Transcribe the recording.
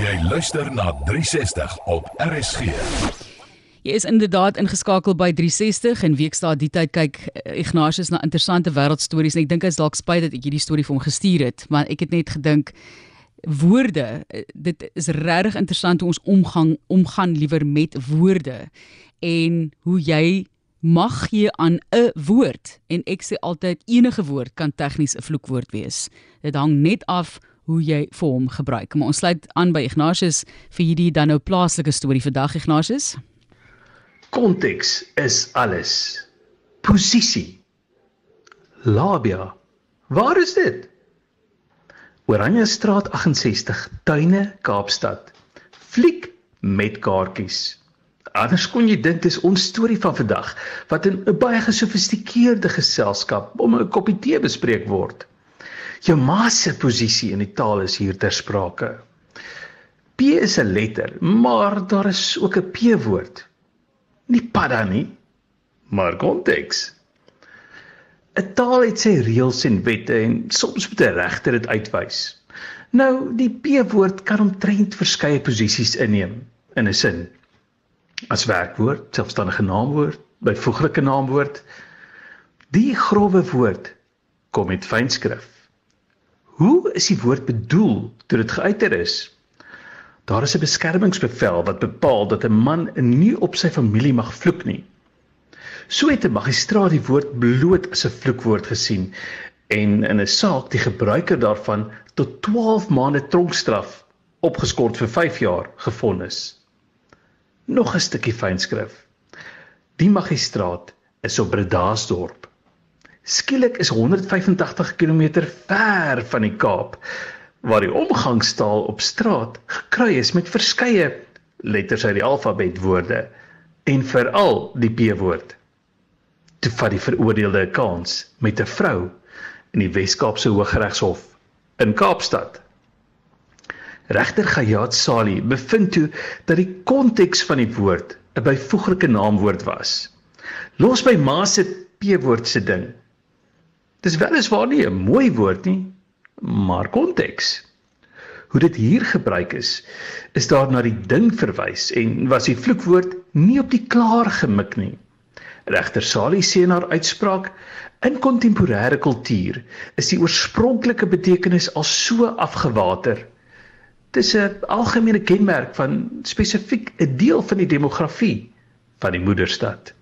Jy luister na 360 op RSG. Jy is inderdaad ingeskakel by 360 en weekstaat die tyd kyk Ignatius na interessante wêreldstories en ek dink hy's dalk spyt dat ek hierdie storie vir hom gestuur het, maar ek het net gedink woorde, eh, dit is regtig interessant hoe ons omgang omgaan liewer met woorde en hoe jy mag gee aan 'n woord en ek sê altyd enige woord kan tegnies 'n vloekwoord wees. Dit hang net af hoe jy vir hom gebruik. Maar ons sluit aan by Ignatius vir hierdie dan nou plaaslike storie vandag Ignatius. Konteks is alles. Posisie. Labia. Waar is dit? Oranje straat 68, Tuine, Kaapstad. Fliek met kaartjies. Anders kon jy dink dis ons storie van vandag wat in 'n baie gesofistikeerde geselskap om 'n koppie tee bespreek word. Jou ma se posisie in die taal is hier ter sprake. P is 'n letter, maar daar is ook 'n P-woord nie padda nie, maar konteks. 'n Taal het sy reëls en wette en soms moet 'n regter dit uitwys. Nou, die P-woord kan omtrent verskeie posisies inneem in 'n sin. As werkwoord, selfstandige naamwoord, byvoeglike naamwoord. Die grouwe woord kom met fynskrif. Hoe is die woord bedoel toe dit geuiter is? Daar is 'n beskermingsbevel wat bepaal dat 'n man nie op sy familie mag vloek nie. So het 'n magistraat die woord bloot as 'n vloekwoord gesien en in 'n saak die gebruiker daarvan tot 12 maande tronkstraf opgeskort vir 5 jaar gevonnis. Nog 'n stukkie fynskrif. Die magistraat is op Bredasdorp. Skielik is 185 km ver van die Kaap waar die omgangstaal op straat gekry is met verskeie letters uit die alfabet woorde en veral die P-woord. Toe vat die veroordeelde 'n kans met 'n vrou in die Wes-Kaapse Hooggeregshof in Kaapstad. Regter Gayat Sali bevind toe dat die konteks van die woord 'n byvoeglike naamwoord was. Los by ma se P-woord se ding. Dis weliswaar nie 'n mooi woord nie, maar konteks. Hoe dit hier gebruik is, is daar na die ding verwys en was die vloekwoord nie op die klaar gemik nie. Regter Salie sê haar uitspraak in kontemporêre kultuur is die oorspronklike betekenis al so afgewater. Dis 'n algemene kenmerk van spesifiek 'n deel van die demografie van die moederstad.